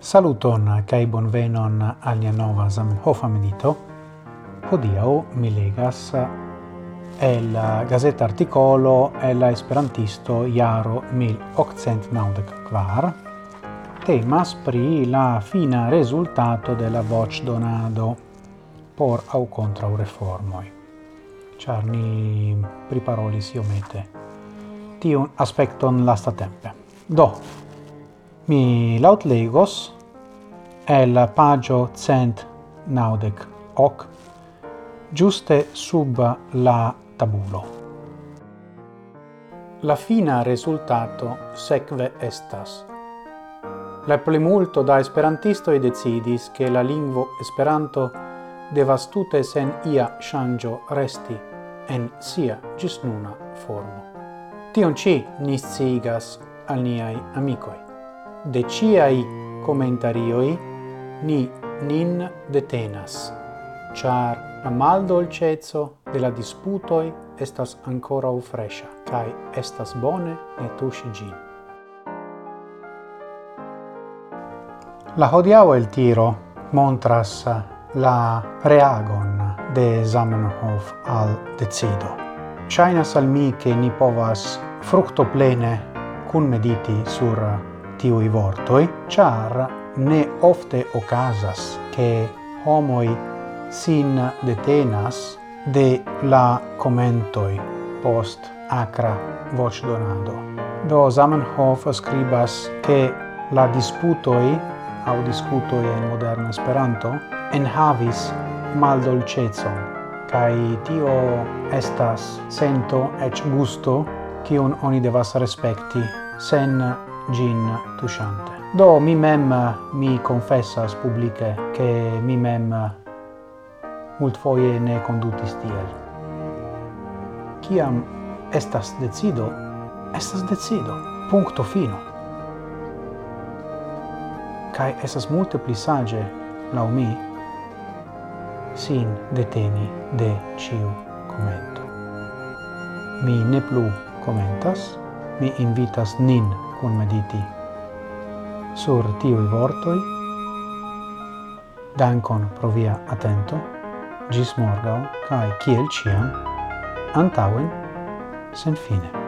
Saluton kai bonvenon al nia nova Zamenhof medito. Hodiaŭ mi legas el gazeta articolo el la esperantisto jaro 1894 temas pri la fina rezultato de la voĉ donado por aŭ kontraŭ reformoj. Ĉar ni priparolis iomete tiun aspekton lastatempe. Do, mi lautlegos el pagio cent naudec hoc, giuste sub la tabulo. La fina resultato secve estas. La plimulto da esperantisto e decidis che la lingvo Esperanto devas tute sen ia shangio resti en sia ĝisnuna formo. Tion ci ni al niai amicoi de ciai commentarioi ni nin detenas, char la mal dolcezzo de la disputoi estas ancora u fresha, cae estas bone ne tusi gin. La hodiau el tiro montras la reagon de Zamenhof al decido. Chainas al mi che ni povas fructo plene cun mediti sur tiui vortoi, char ne ofte ocasas che homoi sin detenas de la commentoi post acra voce donado. Do Zamenhof scribas che la disputoi au discutoi in moderna Esperanto mal dolcezon, cae tio estas sento ec gusto cion oni devas respecti sen gin tuŝante. Do mi mem mi confessas publike che mi mem multfoje ne condutis tiel. Ciam estas decido, estas decido. puncto fino. Kaj estas multe pli sage, lau mi sin deteni de ciu commento. Mi ne plu commentas, mi invitas nin kun mediti sur tiui vortoi, Dankon pro via atento, gis morgau, cae ciel ciam, antauen, sen fine.